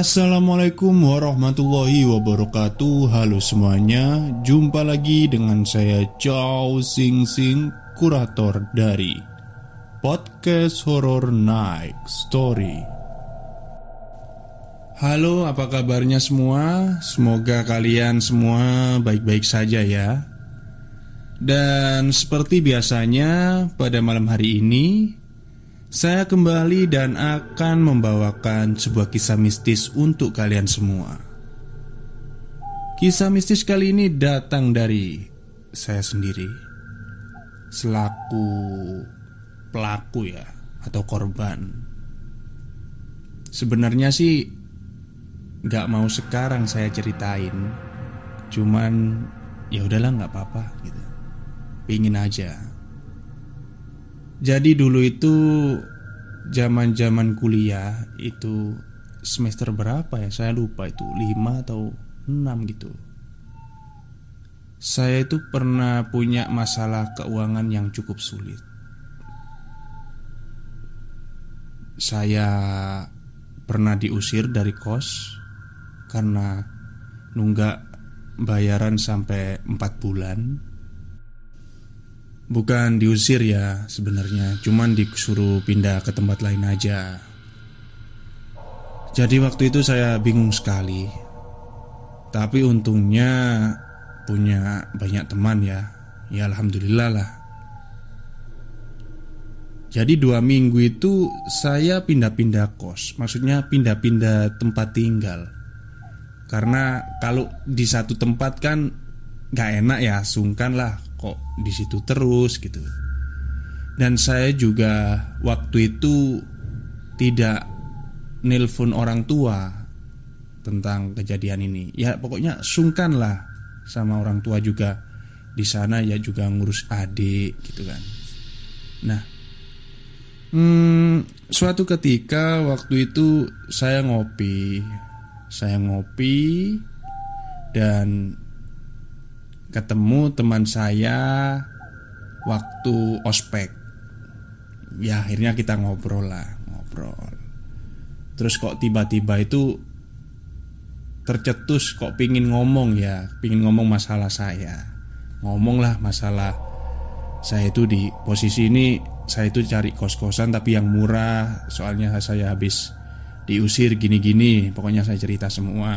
Assalamualaikum warahmatullahi wabarakatuh. Halo semuanya. Jumpa lagi dengan saya Chow Sing Sing Kurator dari Podcast Horror Night Story. Halo apa kabarnya semua? Semoga kalian semua baik-baik saja ya. Dan seperti biasanya pada malam hari ini saya kembali dan akan membawakan sebuah kisah mistis untuk kalian semua. Kisah mistis kali ini datang dari saya sendiri, selaku pelaku, ya, atau korban. Sebenarnya sih gak mau sekarang saya ceritain, cuman ya udahlah nggak apa-apa gitu. Pingin aja. Jadi dulu itu zaman-zaman kuliah itu semester berapa ya? Saya lupa itu 5 atau 6 gitu. Saya itu pernah punya masalah keuangan yang cukup sulit. Saya pernah diusir dari kos karena nunggak bayaran sampai 4 bulan Bukan diusir ya sebenarnya, cuman disuruh pindah ke tempat lain aja. Jadi waktu itu saya bingung sekali. Tapi untungnya punya banyak teman ya. Ya alhamdulillah lah. Jadi dua minggu itu saya pindah-pindah kos Maksudnya pindah-pindah tempat tinggal Karena kalau di satu tempat kan Gak enak ya, sungkan lah kok di situ terus gitu. Dan saya juga waktu itu tidak nelpon orang tua tentang kejadian ini. Ya pokoknya sungkan lah sama orang tua juga di sana ya juga ngurus adik gitu kan. Nah, hmm, suatu ketika waktu itu saya ngopi, saya ngopi dan ketemu teman saya waktu ospek. Ya akhirnya kita ngobrol lah, ngobrol. Terus kok tiba-tiba itu tercetus kok pingin ngomong ya, pingin ngomong masalah saya. Ngomong lah masalah saya itu di posisi ini saya itu cari kos-kosan tapi yang murah soalnya saya habis diusir gini-gini pokoknya saya cerita semua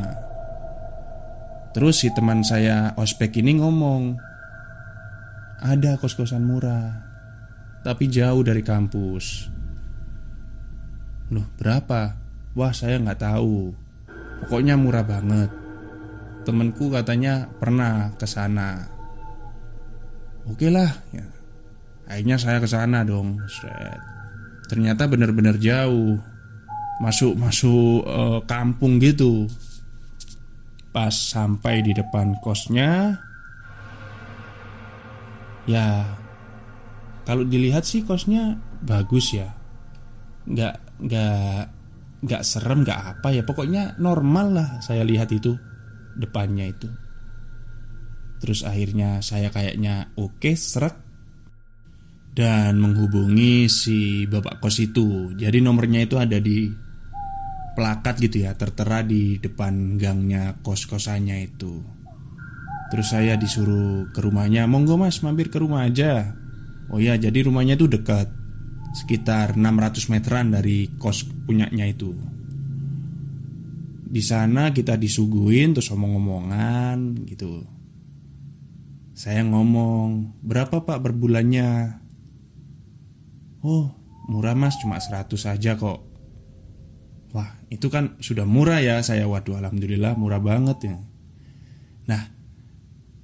Terus si teman saya ospek ini ngomong Ada kos-kosan murah Tapi jauh dari kampus. Loh berapa? Wah saya nggak tahu. Pokoknya murah banget. Temenku katanya pernah ke sana. Oke lah ya. Akhirnya saya ke sana dong. Ternyata benar-benar jauh. Masuk masuk uh, kampung gitu Pas sampai di depan kosnya Ya Kalau dilihat sih kosnya bagus ya. Nggak Nggak Nggak serem nggak apa ya. Pokoknya normal lah saya lihat itu Depannya itu. Terus akhirnya saya kayaknya oke okay, serak Dan menghubungi si bapak kos itu. Jadi nomornya itu ada di plakat gitu ya tertera di depan gangnya kos-kosannya itu. Terus saya disuruh ke rumahnya, monggo mas mampir ke rumah aja. Oh ya, jadi rumahnya itu dekat, sekitar 600 meteran dari kos punyanya itu. Di sana kita disuguhin terus omong-omongan gitu. Saya ngomong, berapa pak berbulannya? Oh, murah mas, cuma 100 saja kok Wah itu kan sudah murah ya Saya. Waduh alhamdulillah murah banget ya. Nah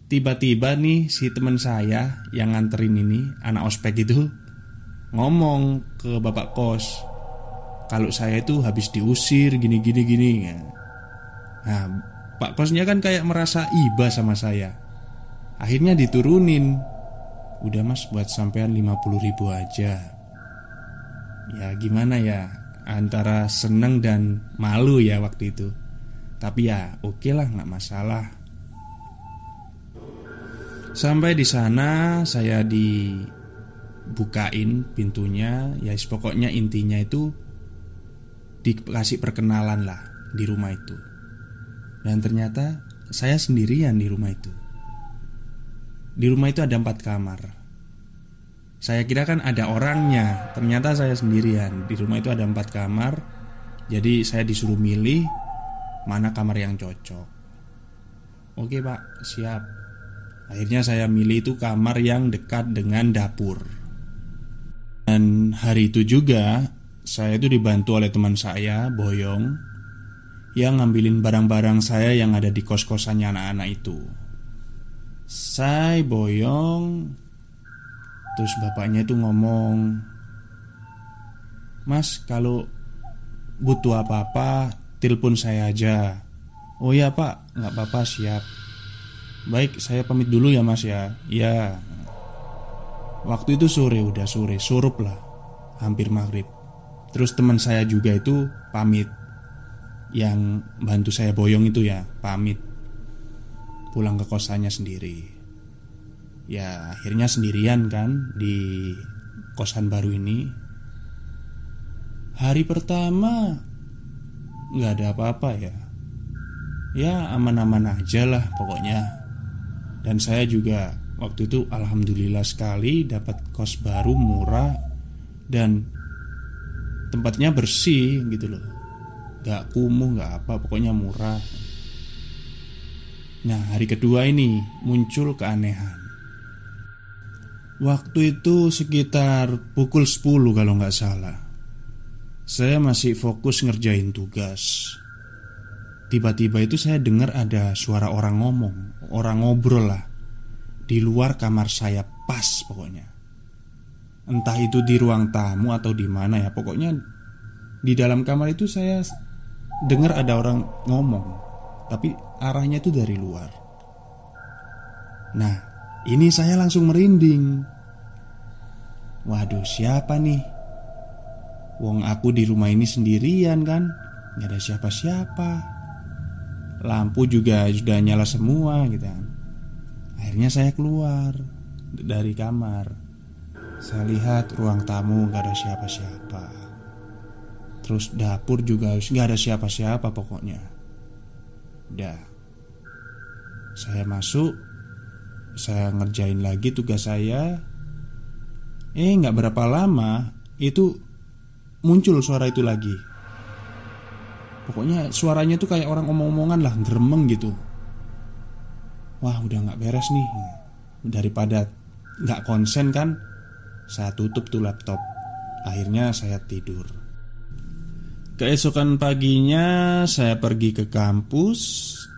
Tiba-tiba nih si teman saya Yang nganterin ini Anak ospek itu Ngomong ke bapak kos Kalau saya itu habis diusir Gini-gini gini. Nah pak kosnya kan kayak merasa iba sama saya. Akhirnya diturunin. Udah mas buat sampean 50 ribu aja. Ya gimana ya antara seneng dan malu ya waktu itu. Tapi ya oke lah nggak masalah. Sampai di sana saya dibukain pintunya, ya pokoknya intinya itu dikasih perkenalan lah. di rumah itu. Dan ternyata saya sendirian di rumah itu. Di rumah itu ada empat kamar. Saya kira kan ada orangnya, ternyata saya sendirian. Di rumah itu ada empat kamar, jadi saya disuruh milih mana kamar yang cocok. Oke pak, siap. Akhirnya saya milih itu kamar yang dekat dengan dapur. Dan hari itu juga saya itu dibantu oleh teman saya, Boyong, yang ngambilin barang-barang saya yang ada di kos-kosannya anak-anak itu. Saya Boyong Terus bapaknya itu ngomong Mas kalau butuh apa-apa Telepon saya aja. Oh ya pak nggak apa-apa siap. Baik saya pamit dulu ya mas ya. Ya Waktu itu sore udah sore Surup lah Hampir maghrib. Terus teman saya juga itu pamit Yang bantu saya boyong itu ya Pamit. Pulang ke kosannya sendiri Ya akhirnya sendirian kan Di kosan baru ini. Hari pertama nggak ada apa-apa ya. Ya aman-aman aja lah pokoknya. Dan saya juga waktu itu alhamdulillah sekali dapat kos baru murah Dan tempatnya bersih gitu loh. Gak kumuh gak apa pokoknya murah. Nah hari kedua ini muncul keanehan Waktu itu sekitar pukul 10 kalau nggak salah. Saya masih fokus ngerjain tugas. Tiba-tiba itu saya dengar ada suara orang ngomong Orang ngobrol lah. Di luar kamar saya pas pokoknya. Entah itu di ruang tamu atau di mana ya Pokoknya di dalam kamar itu saya dengar ada orang ngomong Tapi arahnya itu dari luar. Nah ini saya langsung merinding. Waduh siapa nih? Wong aku di rumah ini sendirian kan? Gak ada siapa-siapa. Lampu juga sudah nyala semua gitu kan. Akhirnya saya keluar Dari kamar. Saya lihat ruang tamu gak ada siapa-siapa. Terus dapur juga gak ada siapa-siapa pokoknya. Udah. Saya masuk saya ngerjain lagi tugas saya Eh nggak berapa lama Itu muncul suara itu lagi. Pokoknya suaranya tuh kayak orang omong-omongan lah Geremeng gitu. Wah udah nggak beres nih. Daripada nggak konsen kan Saya tutup tuh laptop. Akhirnya saya tidur. Keesokan paginya saya pergi ke kampus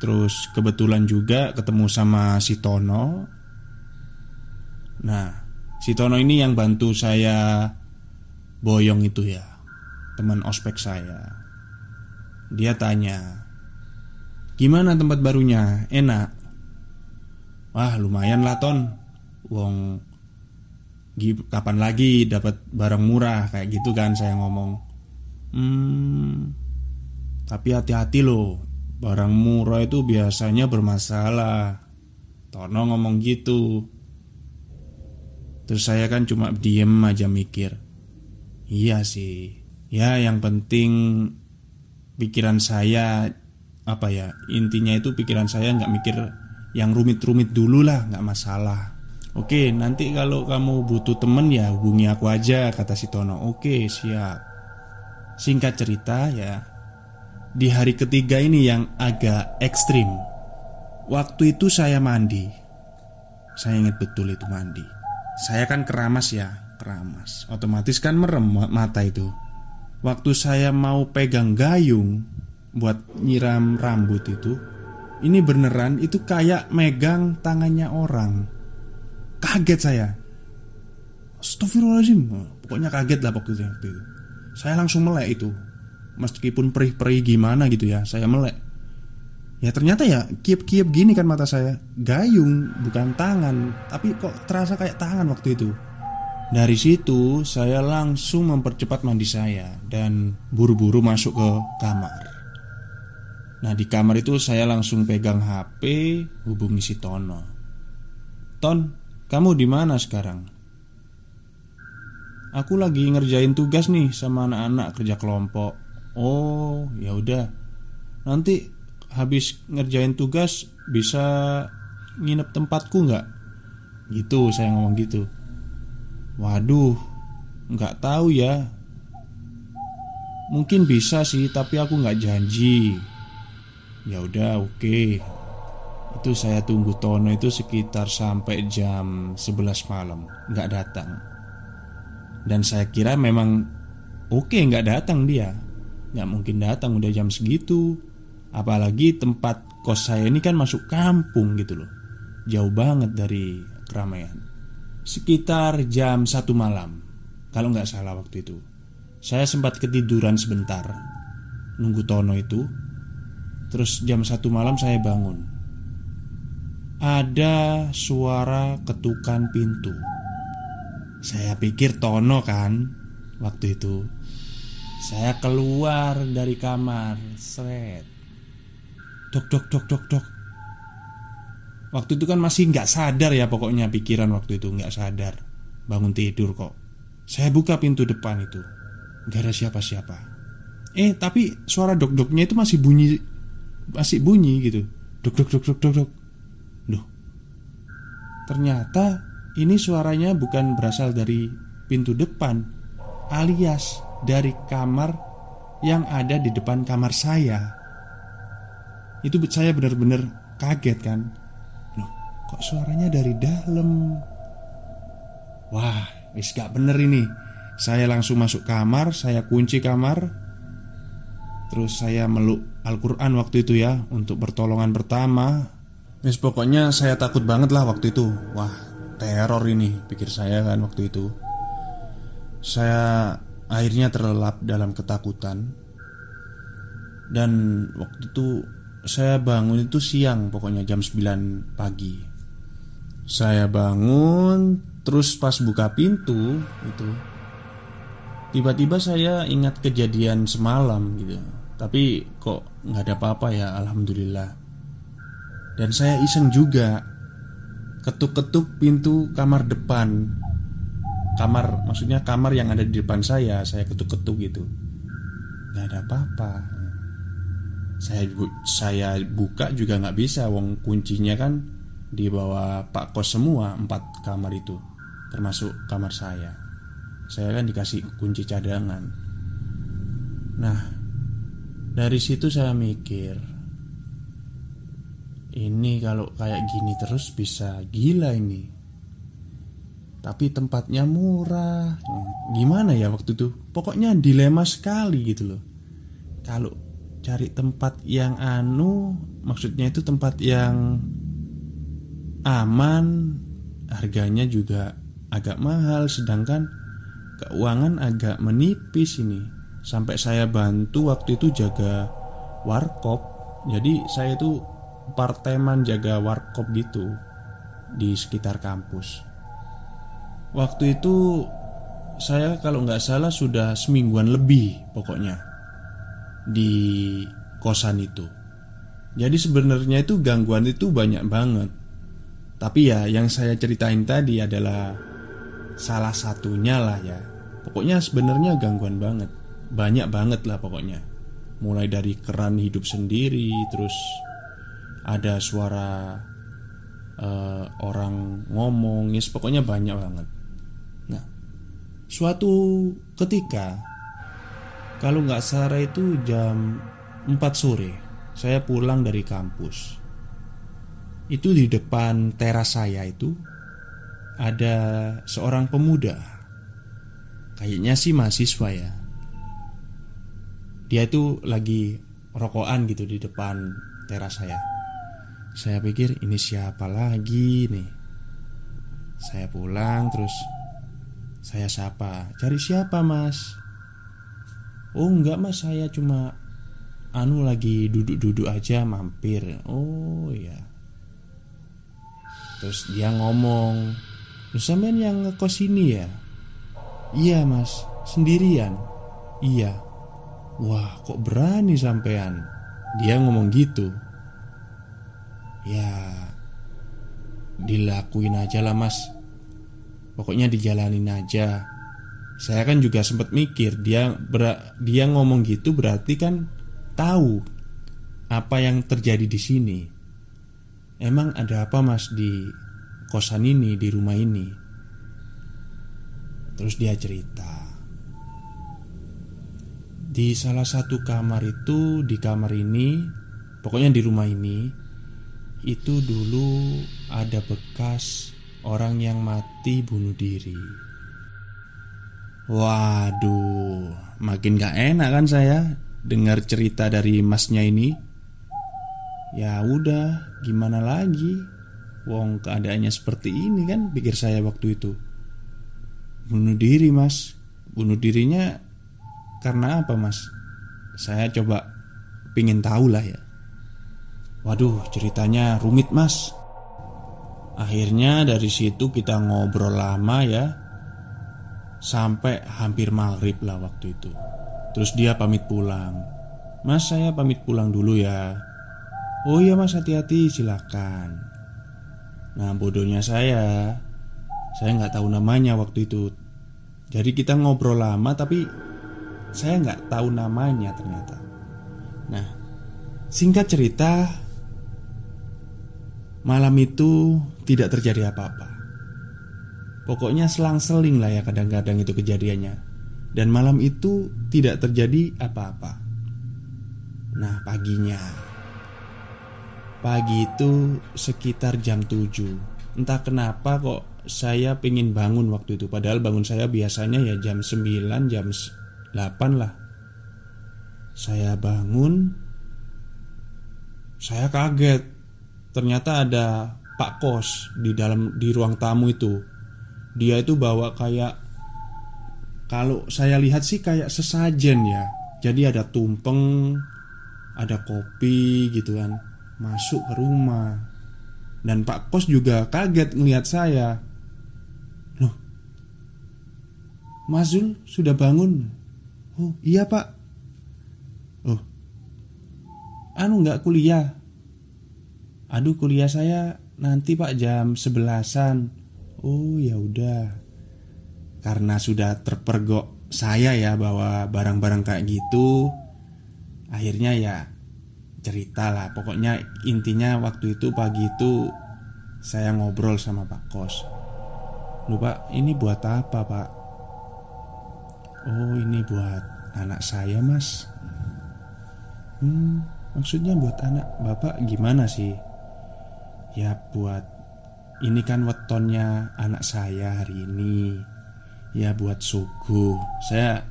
Terus kebetulan juga ketemu sama si Tono. Nah si Tono ini yang bantu saya boyong itu ya Teman ospek saya. Dia tanya Gimana tempat barunya? Enak? Wah lumayan lah Ton. Wong Kapan lagi dapat barang murah? Kayak gitu kan saya ngomong. Hmm Tapi hati-hati loh Barang murah itu biasanya bermasalah. Tono ngomong gitu. Terus saya kan cuma diem aja mikir. Iya sih. Ya yang penting Pikiran saya Apa ya Intinya itu pikiran saya nggak mikir Yang rumit-rumit dulu lah nggak masalah. Oke nanti kalau kamu butuh temen ya hubungi aku aja Kata si Tono. Oke siap. Singkat cerita ya di hari ketiga ini yang agak ekstrim. Waktu itu saya mandi. Saya ingat betul itu mandi. Saya kan keramas ya Keramas. Otomatis kan merem mata itu. Waktu saya mau pegang gayung Buat nyiram rambut itu Ini beneran itu kayak megang tangannya orang. Kaget saya. Astagfirullahaladzim. Pokoknya kaget lah waktu itu. Saya langsung melek itu Meskipun perih-perih gimana gitu ya Saya melek. Ya ternyata ya kiep-kiep gini kan mata saya. Gayung bukan tangan. Tapi kok terasa kayak tangan waktu itu. Dari situ saya langsung mempercepat mandi saya Dan buru-buru masuk ke kamar. Nah di kamar itu saya langsung pegang HP Hubungi si Tono. Ton, kamu di mana sekarang? Aku lagi ngerjain tugas nih sama anak-anak kerja kelompok Oh, ya udah. Nanti habis ngerjain tugas bisa nginep tempatku nggak? Gitu saya ngomong gitu. Waduh, nggak tahu ya. Mungkin bisa sih, tapi aku nggak janji. Ya udah, oke. Okay. Itu saya tunggu Tono itu sekitar sampai jam 11 malam, nggak datang. Dan saya kira memang oke okay, nggak datang dia, nggak mungkin datang udah jam segitu. Apalagi tempat kos saya ini kan masuk kampung gitu loh. Jauh banget dari keramaian. Sekitar jam satu malam Kalau nggak salah waktu itu. Saya sempat ketiduran sebentar Nunggu Tono itu. Terus jam satu malam saya bangun. Ada suara ketukan pintu. Saya pikir Tono kan Waktu itu Saya keluar dari kamar Seret Dok dok dok dok dok. Waktu itu kan masih nggak sadar ya pokoknya pikiran waktu itu nggak sadar. Bangun tidur kok. Saya buka pintu depan itu. Gak ada siapa-siapa. Eh tapi suara dok-doknya itu masih bunyi Masih bunyi gitu. Dok dok dok dok dok dok. Duh Ternyata ini suaranya bukan berasal dari pintu depan Alias dari kamar yang ada di depan kamar saya. Itu saya benar-benar kaget kan. Loh kok suaranya dari dalam? Wah wis gak bener ini. Saya langsung masuk kamar Saya kunci kamar. Terus saya meluk Al-Quran waktu itu ya Untuk pertolongan pertama. Wis pokoknya saya takut banget lah waktu itu. Wah teror ini Pikir saya kan waktu itu. Saya akhirnya terlelap dalam ketakutan. Dan waktu itu saya bangun itu siang pokoknya jam 9 pagi. Saya bangun Terus pas buka pintu itu Tiba-tiba saya ingat kejadian semalam gitu. Tapi kok nggak ada apa-apa ya Alhamdulillah. Dan saya iseng juga. Ketuk-ketuk pintu kamar depan Kamar, maksudnya kamar yang ada di depan saya Saya ketuk-ketuk gitu. Gak ada apa-apa. Saya saya buka juga nggak bisa wong kuncinya kan di bawah pak kos semua empat kamar itu termasuk kamar saya. Saya kan dikasih kunci cadangan. Nah dari situ saya mikir ini kalau kayak gini terus bisa gila ini tapi tempatnya murah. Gimana ya waktu itu? Pokoknya dilema sekali gitu loh. Kalau cari tempat yang anu maksudnya itu tempat yang aman harganya juga agak mahal sedangkan keuangan agak menipis ini. Sampai saya bantu waktu itu jaga warkop. Jadi saya itu parteman jaga warkop gitu di sekitar kampus waktu itu saya kalau nggak salah sudah semingguan lebih pokoknya di kosan itu. Jadi sebenarnya itu gangguan itu banyak banget. Tapi ya yang saya ceritain tadi adalah salah satunya lah ya. Pokoknya sebenarnya gangguan banget. Banyak banget lah pokoknya. Mulai dari keran hidup sendiri, terus ada suara uh, orang ngomong, ya pokoknya banyak banget. Suatu ketika kalau nggak salah itu jam 4 sore Saya pulang dari kampus. Itu di depan teras saya itu Ada seorang pemuda. Kayaknya sih mahasiswa ya. Dia itu lagi rokokan gitu di depan teras saya. Saya pikir ini siapa lagi nih? Saya pulang terus Saya sapa Cari siapa mas? Oh enggak mas. Saya cuma Anu lagi duduk-duduk aja mampir. Oh ya Terus dia ngomong sampean yang ngekos ini ya? Iya mas. Sendirian. Iya. Wah kok berani sampean? Dia ngomong gitu. Ya Dilakuin aja lah mas Pokoknya dijalanin aja saya kan juga sempat mikir dia ber, dia ngomong gitu berarti kan tahu apa yang terjadi di sini. Emang ada apa mas di kosan ini, di rumah ini? Terus dia cerita Di salah satu kamar itu, di kamar ini Pokoknya di rumah ini Itu dulu ada bekas orang yang mati bunuh diri Waduh, makin gak enak kan saya dengar cerita dari masnya ini. Ya udah, gimana lagi? Wong keadaannya seperti ini kan pikir saya waktu itu. Bunuh diri, Mas. Bunuh dirinya karena apa, Mas? Saya coba pingin tahu lah ya. Waduh, ceritanya rumit, Mas. Akhirnya dari situ kita ngobrol lama ya Sampai hampir maghrib lah waktu itu. Terus dia pamit pulang. Mas saya pamit pulang dulu ya. Oh iya mas hati-hati silakan. Nah bodohnya saya. Saya nggak tahu namanya waktu itu. Jadi kita ngobrol lama tapi Saya nggak tahu namanya ternyata. Nah Singkat cerita Malam itu tidak terjadi apa-apa. Pokoknya selang-seling lah ya kadang-kadang itu kejadiannya. Dan malam itu tidak terjadi apa-apa. Nah paginya. Pagi itu sekitar jam 7 Entah kenapa kok saya pengen bangun waktu itu. Padahal bangun saya biasanya ya jam 9, jam 8 lah. Saya bangun. Saya kaget. Ternyata ada Pak Kos di dalam di ruang tamu itu dia itu bawa kayak kalau saya lihat sih kayak sesajen ya. Jadi ada tumpeng, ada kopi gitu kan. Masuk ke rumah. Dan Pak Kos juga kaget ngelihat saya. Loh. Mas Zul sudah bangun? Oh, iya, Pak. Oh. Anu nggak kuliah? Aduh, kuliah saya nanti Pak jam sebelasan. Oh ya udah Karena sudah terpergok saya ya bahwa barang-barang kayak gitu Akhirnya ya cerita lah Pokoknya intinya waktu itu pagi itu Saya ngobrol sama Pak Kos Lupa ini buat apa Pak? Oh ini buat anak saya mas Hmm maksudnya buat anak bapak gimana sih? Ya buat ini kan wetonnya anak saya hari ini. Ya buat sugu Saya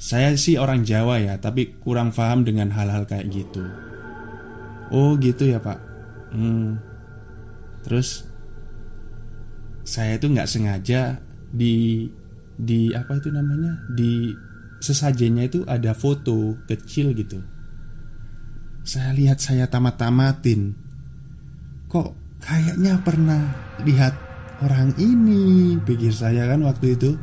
Saya sih orang Jawa ya Tapi kurang paham dengan hal-hal kayak gitu. Oh gitu ya pak? Hmm. Terus Saya itu nggak sengaja Di Di apa itu namanya? Di Sesajennya itu ada foto kecil gitu. Saya lihat saya tamat-tamatin Kok Kayaknya pernah lihat orang ini Pikir saya kan waktu itu.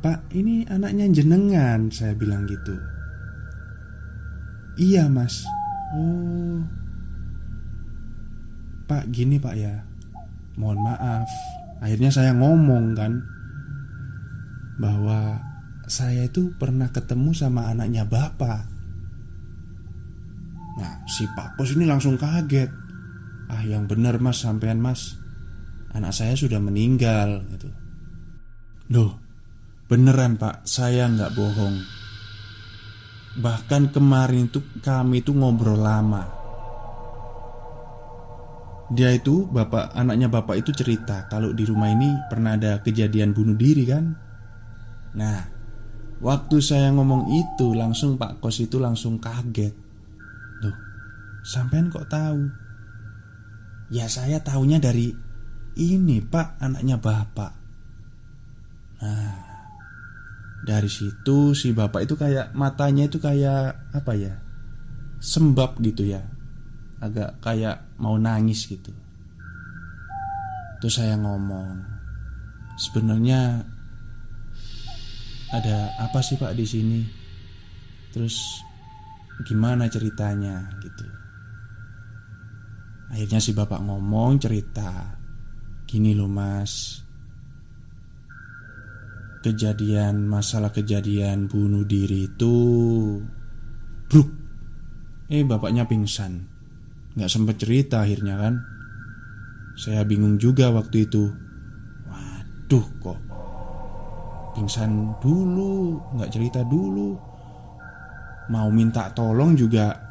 Pak ini anaknya jenengan Saya bilang gitu. Iya mas. Oh. Pak gini pak ya. Mohon maaf. Akhirnya saya ngomong kan Bahwa Saya itu pernah ketemu sama anaknya bapak Nah si Pak Pos ini langsung kaget. Ah yang benar mas sampean mas. Anak saya sudah meninggal gitu. Loh Beneran pak. Saya nggak bohong. Bahkan kemarin itu kami itu ngobrol lama. Dia itu bapak anaknya bapak itu cerita Kalau di rumah ini pernah ada kejadian bunuh diri kan? Nah Waktu saya ngomong itu langsung Pak Kos itu langsung kaget Sampean kok tahu? Ya saya tahunya dari ini pak anaknya bapak. Nah Dari situ si bapak itu kayak matanya itu kayak apa ya Sembab gitu ya. Agak kayak mau nangis gitu. Terus saya ngomong Sebenarnya Ada apa sih pak di sini? Terus gimana ceritanya? Gitu Akhirnya si bapak ngomong cerita Gini loh mas. Kejadian Masalah kejadian bunuh diri itu Bruk. Eh bapaknya pingsan. Nggak sempat cerita akhirnya kan? Saya bingung juga waktu itu. Waduh kok Pingsan dulu Nggak cerita dulu. Mau minta tolong juga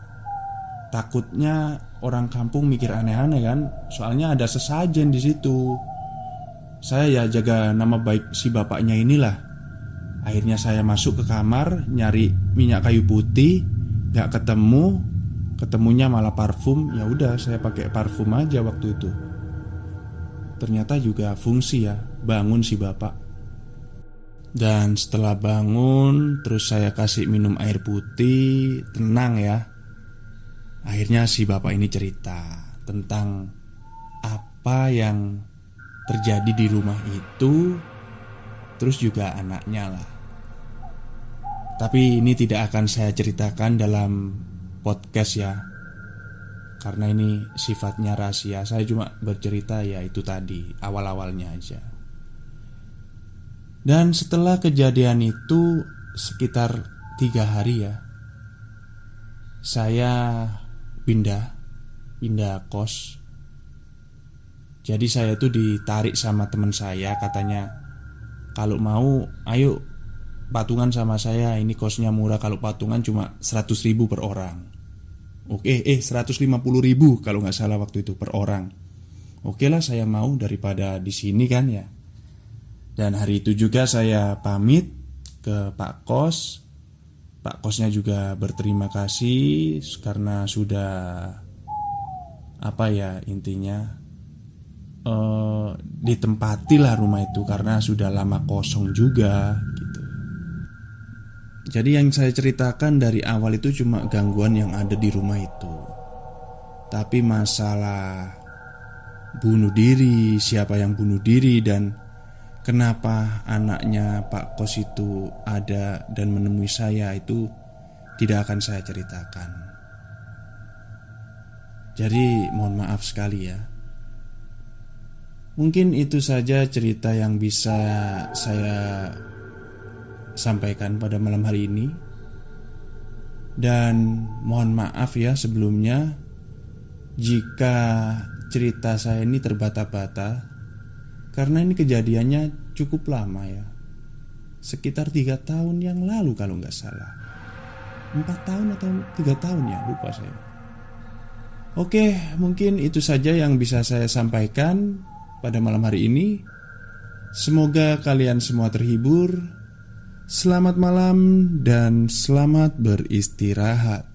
Takutnya orang kampung mikir aneh-aneh kan? Soalnya ada sesajen di situ. Saya ya jaga nama baik si bapaknya inilah. Akhirnya saya masuk ke kamar Nyari minyak kayu putih Gak ketemu. Ketemunya malah parfum. Ya udah saya pakai parfum aja waktu itu. Ternyata juga fungsi ya bangun si bapak. Dan setelah bangun terus saya kasih minum air putih tenang ya akhirnya si bapak ini cerita tentang apa yang terjadi di rumah itu terus juga anaknya lah. Tapi ini tidak akan saya ceritakan dalam podcast ya Karena ini sifatnya rahasia. Saya cuma bercerita ya itu tadi Awal-awalnya aja. Dan setelah kejadian itu Sekitar tiga hari ya Saya pindah Pindah kos Jadi saya tuh ditarik sama teman saya Katanya Kalau mau ayo patungan sama saya ini kosnya murah kalau patungan cuma 100 ribu per orang Oke, eh 150 ribu kalau nggak salah waktu itu per orang. Oke lah saya mau daripada di sini kan ya. Dan hari itu juga saya pamit ke Pak Kos. Pak Kosnya juga berterima kasih karena sudah apa ya intinya uh, ditempatilah rumah itu karena sudah lama kosong juga gitu. Jadi yang saya ceritakan dari awal itu cuma gangguan yang ada di rumah itu Tapi masalah bunuh diri, siapa yang bunuh diri dan Kenapa anaknya Pak Kos itu ada dan menemui saya itu tidak akan saya ceritakan Jadi mohon maaf sekali ya Mungkin itu saja cerita yang bisa saya sampaikan pada malam hari ini. Dan mohon maaf ya sebelumnya jika cerita saya ini terbata-bata karena ini kejadiannya cukup lama ya. Sekitar tiga tahun yang lalu kalau nggak salah. Empat tahun atau tiga tahun ya lupa saya. Oke, mungkin itu saja yang bisa saya sampaikan pada malam hari ini. Semoga kalian semua terhibur Selamat malam dan selamat beristirahat.